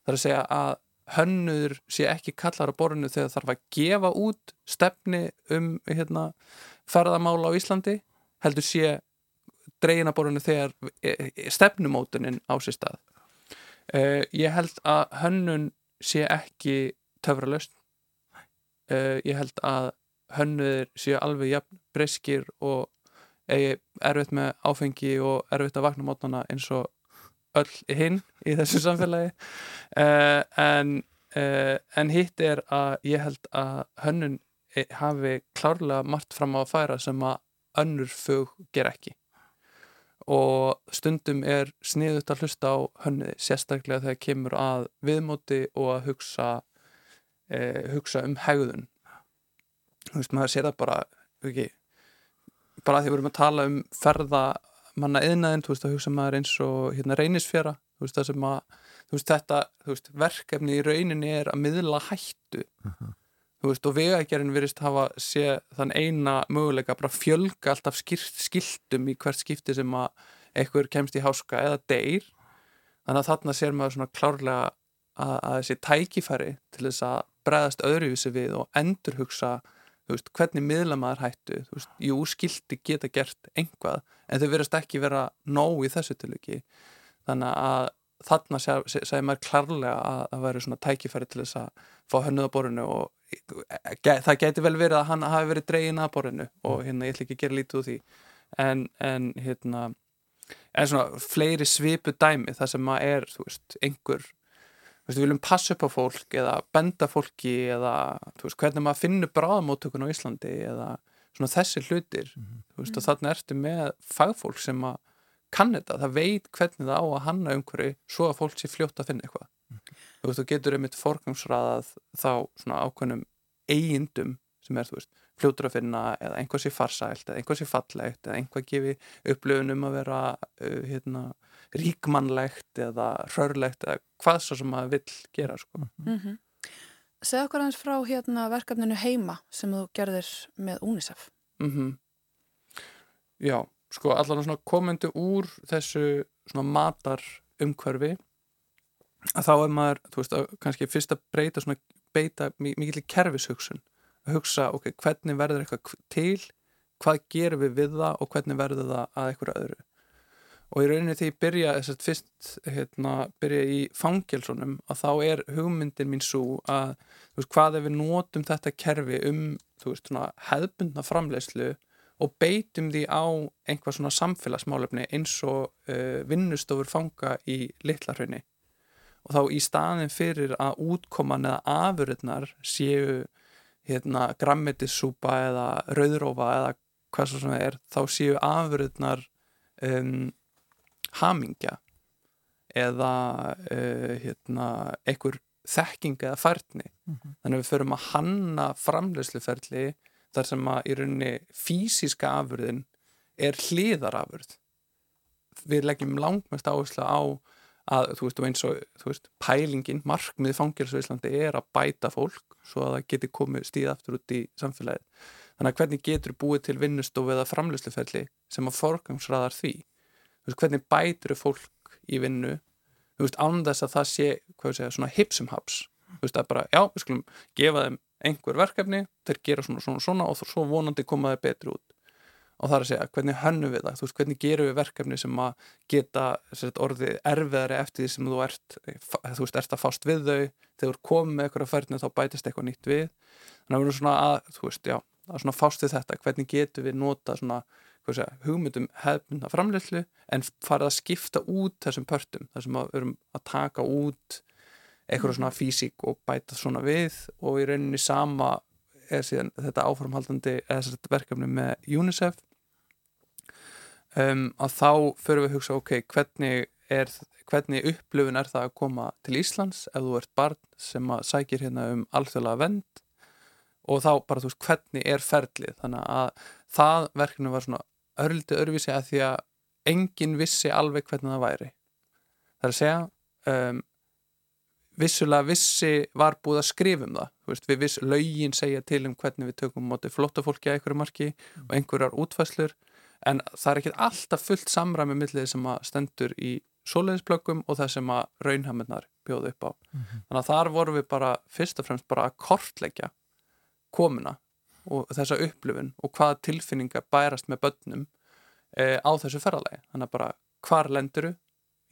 það er að segja að hönnuður sé ekki kallar á borðinu þegar þarf að gefa út stefni um hérna, ferðamál á Íslandi heldur sé dregin að borðinu þegar e, e, stefnumótunin á sér stað. Uh, ég held að hönnun sé ekki töfralaust uh, ég held að hönnuðir séu alveg jafn breyskir og eigi erfitt með áfengi og erfitt að vakna mótnana eins og öll hinn í þessu [laughs] samfélagi. Uh, en, uh, en hitt er að ég held að hönnun eh, hafi klárlega margt fram á að færa sem að önnur fög ger ekki. Og stundum er sniðut að hlusta á hönniði sérstaklega þegar kemur að viðmóti og að hugsa eh, hugsa um hegðun þú veist, maður sér það bara ekki, bara því við erum að tala um ferða manna yðnaðin, þú veist, að hugsa maður eins og hérna reynisfjara, þú veist, það sem að þú veist, þetta, þú veist, verkefni í rauninni er að miðla hættu. Þú veist, og vegagerinn virðist hafa sé þann eina möguleika bara fjölga alltaf skilt, skiltum í hvert skipti sem að einhver kemst í háska eða deyr. Þannig að þarna sér maður svona klárlega að, að þessi tækifæri til þess að bregðast öðruvísi við og endurhugsa þú veist, hvernig miðla maður hættu veist, jú, skildi geta gert einhvað en þau verðast ekki vera nóg í þessu tilviki. Þannig að þarna segir maður klárlega að það væri svona tækifæri til þess að fá hönnuð á borinu og ge, það geti vel verið að hann hafi verið dregin að borinu og hérna ég ætla ekki að gera lítið úr því. En, en hérna en svona fleiri svipu dæmi það sem maður er, þú veist, einhver við viljum passa upp á fólk eða benda fólki eða þú veist, hvernig maður finnur bráðamótökun á Íslandi eða svona þessi hlutir. Þú veist, og þarna ertu með fagfólk sem að kann þetta, það veit hvernig það á að hanna umhverju svo að fólk sé fljótt að finna eitthvað. Þú veist, þú getur einmitt forgangsraðað þá svona ákveðnum eigindum sem er, þú veist, fljótur að finna eða einhvað sé farsælt, eða einhvað sé fallegt eða einhvað gefi upplöfun um að vera uh, hérna, ríkmannlegt eða rörlegt eða hvað svo sem maður vill gera, sko. Mm Segð okkur aðeins frá hérna verkefninu heima sem þú gerðir með UNICEF. mm Já, sko allan svona komendu úr þessu svona matar umhverfi að þá er maður, þú veist, kannski fyrst að breyta svona, beita mikið kerfishugsun, að hugsa, ok, hvernig verður eitthvað til, hvað gerum við við það og hvernig verður það að eitthvað öðru og í rauninni því ég byrja þess að fyrst hérna, byrja í fangelsunum að þá er hugmyndin mín svo að veist, hvað ef við notum þetta kerfi um veist, svona hefðbundna framleiðslu og beitum því á einhvað svona samfélagsmálefni eins og uh, vinnustofur fanga í litlarhraunni og þá í staðin fyrir að útkoman eða afurðnar séu hérna grammetissúpa eða rauðrófa eða hvað svo sem það er þá séu afurðnar um, hamingja eða uh, hérna einhver þekking eða færni. Þannig að við förum að hanna framlegsluferli þar sem að í rauninni fysiska afurðin er hliðarafurð. Við leggjum langmest áherslu á að þú veist og eins og veist pælingin, markmið fangilsu í Íslandi er að bæta fólk svo að það geti komið stíð aftur út í samfélagið. Þannig að hvernig getur búið til vinnustofu eða framlegsluferli sem að forgangsraðar því veist, hvernig bætur fólk í vinnu án þess að það sé segja, svona hipsum haps. Að bara, já, við skulum gefa þeim einhver verkefni, þeir gera svona svona svona og svo vonandi koma þeir betri út. Og það er að segja, hvernig hönnum við það? Veist, hvernig gerum við verkefni sem að geta sagt, orðið erfiðari eftir því sem þú ert, þú veist, ert að fást við þau. Þegar komið með eitthvað færni þá bætist eitthvað nýtt við. Þannig að við erum svona að, þú veist, já, að svona fást við þetta. Hvernig getum við nota svona segja, hugmyndum hefnda framleyslu en farið að skipta út þessum pörtum, þessum að við erum að taka út eitthvað svona físík og bæta svona við og í rauninni sama er síðan þetta áframhaldandi eða þetta verkefni með UNICEF. Um, að þá fyrir við að hugsa ok, hvernig, er, hvernig upplöfun er það að koma til Íslands ef þú ert barn sem að sækir hérna um alþjóðlega vend og þá bara þú veist hvernig er ferlið? Þannig að það verkefni var svona örlítið örvísi að því að enginn vissi alveg hvernig það væri það er að segja um, vissulega vissi var búið að skrifa um það veist, við viss lögin segja til um hvernig við tökum mótið flotta fólki að einhverju marki mm. og einhverjar útfæslur en það er ekki alltaf fullt samræmi millið sem að stendur í svoleiðisplöggum og það sem að raunhaminnar bjóðu upp á mm -hmm. þannig að þar vorum við bara fyrst og fremst bara að kortleggja komuna og þessa upplifun og hvaða tilfinninga bærast með börnum e, á þessu ferðalagi. Þannig að bara hvar lenduru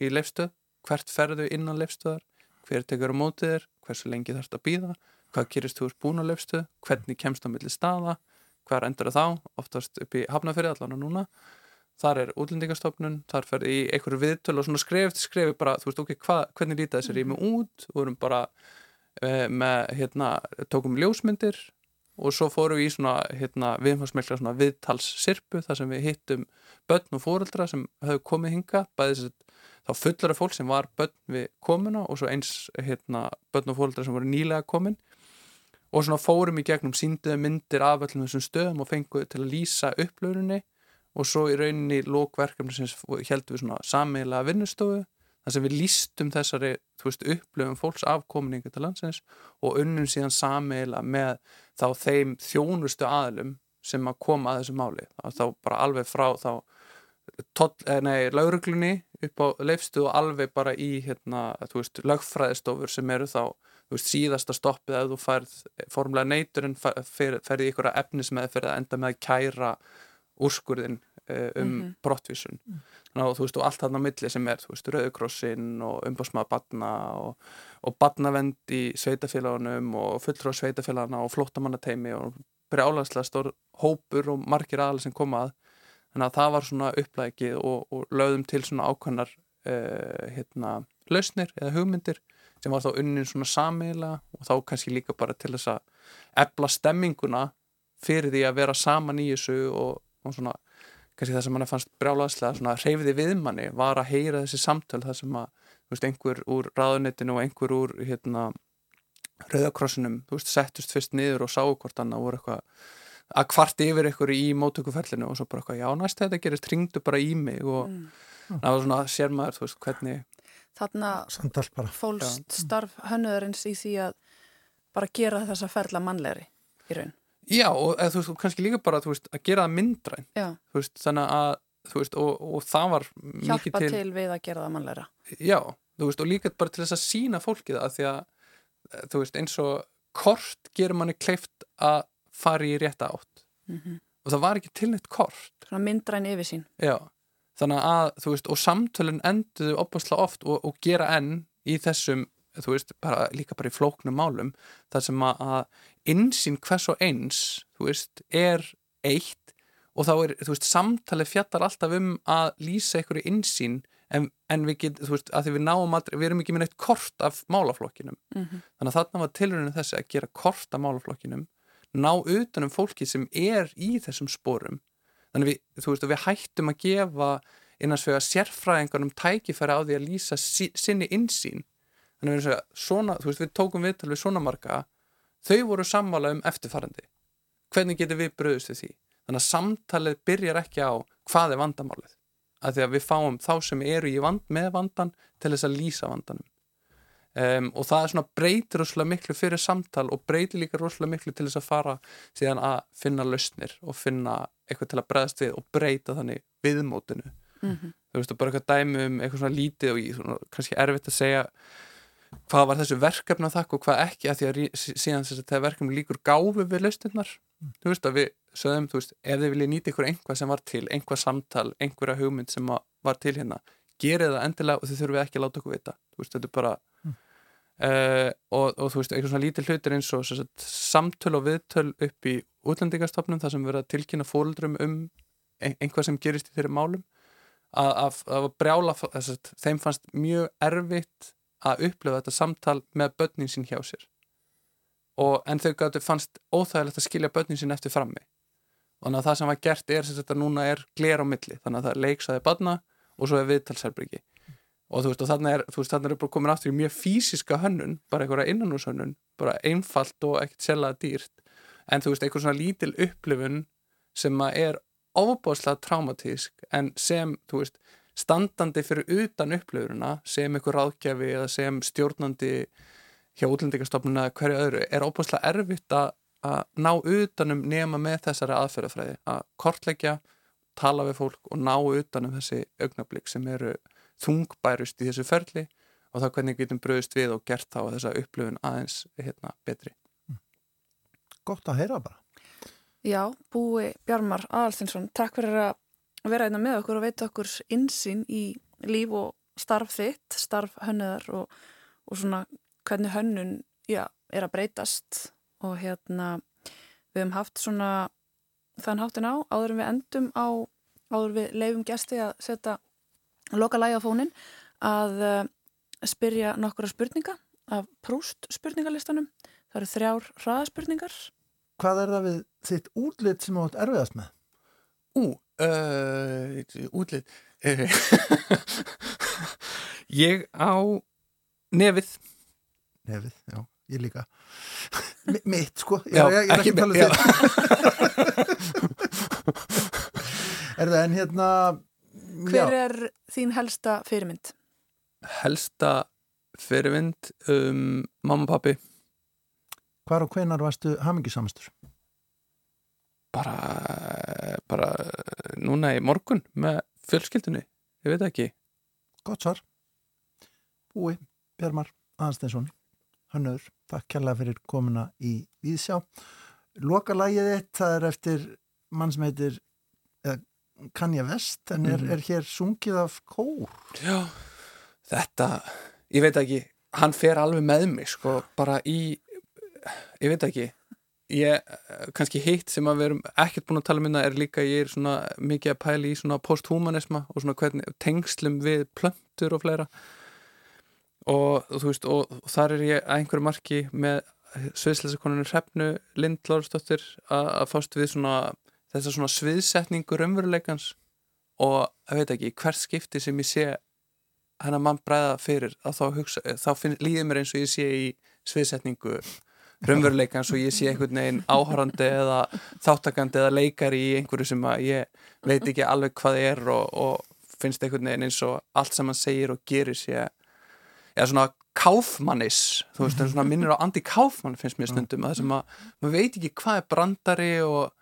í leifstöð, hvert ferðu innan leifstöðar hver tekur á mótið þér, hversu lengi þarfst að býða hvað kyrist þú? Úr búin á leifstöð hvernig kemst á milli staða? Hver endur þá, oftast upp í Hafnafyrir allan og núna, þar er útlendingastofnun, þar fer í einhverju viðtölu og svona skref til skrefi bara, þú veist, ok, hva, hvernig líta þessi rými út, vorum bara e, með, hérna, tókum ljósmyndir og svo fórum við í svona, hérna, viðfarsmikla svona viðtalssirpu þar sem við hittum börn og fóreldra sem höfðu komið hinga, bæðið að þá fullara fólk sem var börn við komuna og svo eins, hérna, börn og fóreldra sem voru nýlega komin. Og svona fórum í gegnum sínduðu myndir af öllum þessum stöðum og fenguðu til að lýsa upplöfuninni og svo í rauninni lókverkefni sem heldum við svona sammeila vinnustofu þar sem við lýstum þessari veist, upplöfum fólks afkominningu til landsins og unnum síðan sammeila með þá þeim þjónustu aðlum sem að koma að þessu máli. Þá bara alveg frá þá eh, lauruglunni upp á leifstu og alveg bara í hérna, veist, lögfræðistofur sem eru þá veist, síðasta stoppið að þú færð formulega neytur en ferði ykkur að efnis með fyrir að enda með að kæra úrskurðin um mm -hmm. brottvísun mm. Ná, og þú veist og allt þarna milli sem er þú veist Rauðkrossin og umbásmaða badna og, og badnavend í sveitafélagunum og fulltrú á sveitafélagana og flottamannateimi og brjálagslega stór hópur og margir aðal sem komað þannig að það var svona upplækið og, og lögðum til svona ákvæmnar uh, hérna lausnir eða hugmyndir sem var þá unnin svona sammeila og þá kannski líka bara til þess að ebla stemminguna fyrir því að vera saman í þessu og, og svona kannski það sem mann fannst brjálaðslega svona reyfiði viðmanni var að heyra þessi samtöl það sem að, þú veist, einhver úr ráðunettinu og einhver úr, hérna rauðakrossinum, þú veist, settust fyrst niður og sáu hvort annað voru eitthvað að kvart yfir eitthvað í mótökuferlinu og svo bara eitthvað, já, næst þetta gerist, ringdu bara í mig og mm. það var svona, sér maður, þú veist, hvernig Þarna fólst starf hönnuðarins í því að bara gera þessa ferla mannlegri í raun. Já, og eða, þú veist, kannski líka bara veist, að gera það myndræn. Veist, þannig að, þú veist, og, og það var mikið til... Hjálpa til við að gera það mannlegra. Já, þú veist, og líka bara til þess að sína fólkið það, því að, þú veist, eins og kort gerur manni kleift að fara í rétta átt. Mm -hmm. Og það var ekki til neitt kort. Svona myndræn yfir sín. Já, þannig að, þú veist, og samtölun enduðu opasla oft og, og gera enn í þessum, þú veist, bara, líka bara í flóknum málum, þar sem að, insýn hvers og eins, þú veist, er eitt og þá er, þú veist, samtalið fjallar alltaf um að lýsa einhverju insýn en, en við getum, þú veist, að því við náum aldrei, við erum ekki með neitt kort af málaflokkinum. Mhm. þannig að þarna var tilraunin þessi að gera kort af málaflokkinum ná utanum fólki sem er í þessum sporum. Þannig við, þú veist, við hættum að gefa innans vegar sérfræðingarnum tækifæri á því að lýsa sinni insýn þannig að við erum að segja, svona, þú veist, við tókum viðtal við svona marga þau voru sammála um eftirfarandi. Hvernig getum við bröðust við því? Þannig að samtalið byrjar ekki á hvað er vandamálið að því að við fáum þá sem eru í vand með vandan til þess að lýsa vandanum. Um, og það er svona breytir rosalega miklu fyrir samtal og breytir líka rosalega miklu til þess að fara síðan að finna lausnir og finna eitthvað til að bregðast við og breyta þannig viðmótinu. Mhm. þú veist, bara eitthvað dæmi um eitthvað svona lítið og í, svona, kannski erfitt að segja hvað var þessu verkefna þakk og hvað ekki, að því að síðan þess að þegar verkefni líkur gáfi við lausnirnar. Þú veist, að við sögum, þú veist, ef þið viljið nýta ykkur einhvað sem var til, einhvað samtal einhverja hugmynd sem að- var til hérna gerið það endilega og þið þurfum ekki að láta okkur vita. Þú veist, þetta er bara Uh, og, og þú veist, eitthvað svona lítil hlutir eins og sagt, samtöl og viðtöl upp í útlendingastofnum þar sem verða að tilkynna fóruldrum um ein, einhvað sem gerist í þeirri málum. Að, að, að brjála sagt, þeim fannst mjög erfitt að upplifa þetta samtal með börnin sín hjá sér. Og, en þau gætu fannst óþægilegt að skilja börnin sín eftir frammi. Þannig að það sem var gert er sem að núna er gler á milli. Þannig að það leiksaði barna og svo er viðtalsherbyrgi og þú veist, og þannig er, veist, þannig er bara komin aftur í mjög fysiska hönnun, bara einhverja innanúshönnun bara einfalt og ekkert sérlega dýrt. En þú veist, einhver svona lítil upplifun sem að er ofbáslega traumatísk en sem, þú veist, standandi fyrir utan upplifurina sem einhver ráðgjafi eða sem stjórnandi hjá útlendingastofnuna hverju öðru er ofbáslega erfitt að að ná utanum nema með þessari aðferðafræði að kortleggja, tala við fólk og ná utanum þessi augnablík sem eru þungbærust í þessu ferli og það hvernig getum bröðist við og gert þá þessa upplifun aðeins hérna, betri. Gott að heyra bara. Já, búi Bjarmar Aðalstinsson, takk fyrir að vera einna með okkur og veita okkur insýn í líf og starf þitt, starf hönnuðar og, og svona hvernig hönnun já, er að breytast. Og hérna við hefum haft svona þann háttin á áður en við endum á áður við leifum gesti að setja loka lægi á fónin að uh, spyrja nokkura spurninga af prúst spurningalistanum. Það eru þrjár hraðaspurningar. Hvað er það við þitt útlit sem átt erfiðast með? Ú, uh, útlit. [laughs] ég á nefið. Nefið, já, ég líka. [laughs] Mi- Mitt, sko. Ég, Já, ég, ég er ekki ekki að tala um þitt. [laughs] er það en hérna... Hver já, er þín helsta fyrirmynd? Helsta fyrirvind um mamma og pappi Hvar og hvenar varstu hamingisamastur? Bara, bara núna í morgun með fjölskyldunni. Ég veit ekki. Gott svar. Búi, Bjarmar, Aðansteinsson, Hannur, takk kærlega fyrir komuna í Víðsjá. Loka lagið þitt, það er eftir mann sem heitir Kanja Vest, en er, Mhm. er hér sungið af kór. Já, þetta, ég veit ekki, hann fer alveg með mig, sko, bara í, ég veit ekki, ég, eh, kannski hitt sem að við erum ekkert búin að tala um hérna er líka, ég er svona mikið að pæla í svona posthumanisma og svona hvernig tengslum við plöntur og fleira. Og þú veist, og, og þar er ég að einhverju marki með sviðslesakonunni Hrefnu Lind Lárastóttir að fást við svona þessa svona sviðsetningu raunveruleikans og ég veit ekki, hvert skipti sem ég sé hennar mann bræða fyrir að þá, hugsa, þá finn, líður mér eins og ég sé í sviðsetningu raunveruleikans og ég sé einhvern veginn áhörandi eða þáttakandi eða leikari í einhverju sem að ég veit ekki alveg hvað er og, og finnst einhvern veginn eins og allt sem hann segir og gerir sé eða svona káfmannis þú veist, en svona minnir á Andi Káfmann finnst mér stundum, að það sem að maður veit ekki hvað er brandari og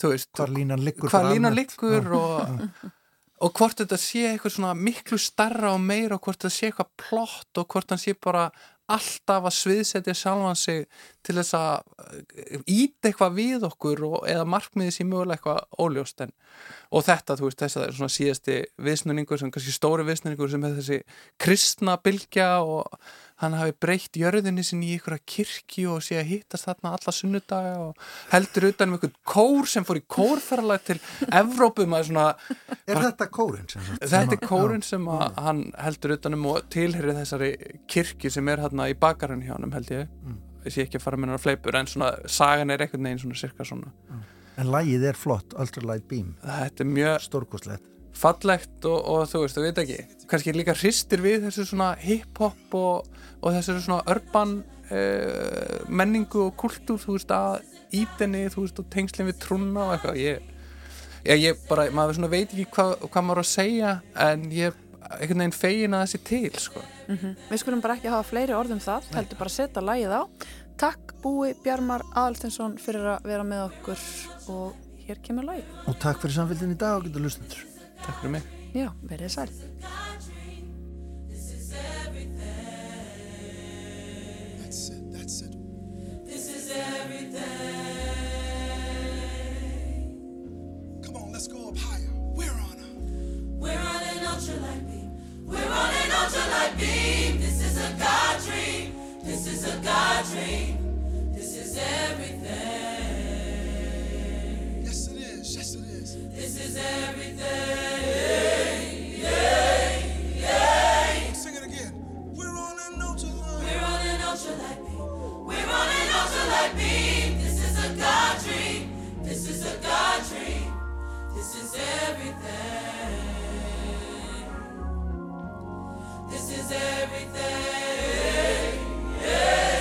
þú veist, Hvar línan liggur. hvað línan liggur og, og hvort þetta sé eitthvað svona miklu starra og meira og hvort þetta sé eitthvað plott og hvort hann sé bara alltaf að sviðsetja sjálfan sig til þess að íta eitthvað við okkur og, eða markmiði sé mögulega eitthvað óljóst en, og þetta, þú veist, þess að það er svona síðasti viðsnurningur sem kannski stóri viðsnurningur sem er þessi kristna bylgja og hann hafi breytt jörðinni sinni í einhverja kirkju og sé að hittast þarna alla sunnudaga og heldur utan um einhvern kór sem fór í kórferðalag til Evrópu maður svona [laughs] Er þetta kórin? Sem, sem Þetta er að- kórin sem að hann heldur utanum og tilherir þessari kirkju sem er hérna í bakarinn hjá hann held ég ég sé ekki að fara með hennar fleipur en svona sagan er einhvern veginn svona cirka svona Já. En lægið er flott, Ultralight Beam, þetta er mjög stórkostlegt. Fallegt og, og þú veist, þú veit ekki kannski líka hristir við þessu svona hip-hop og, og þessu svona urban uh, menningu og kultúr, þú veist, að ítenni, þú veist, og tengslinn við trúna og eitthvað, ég ég, ég bara, maður svona veit ekki hvað, hvað maður að segja en ég er einhvern veginn fegin að þessi til, sko Við skulum bara ekki hafa fleiri orðum það, heldur bara að setja lægið á. Takk Búi Bjarmar Aðalstinsson fyrir að vera með okkur og hér kemur lægið. Og takk fyrir samfélgin í dag og getur lustendur. Takk fyrir mig Já, verið sæl. That's it. That's it. This is everything. Come on, let's go up higher. We're on a. We're on an ultralight beam. We're on an ultralight beam. This is a God dream. This is a God dream. This is everything. Is. Everything. Sing it again. We're on an ultralight. We're on an ultralight beam. We're on an ultralight beam. This is a God dream. This is a God dream. This is everything. This is everything. We're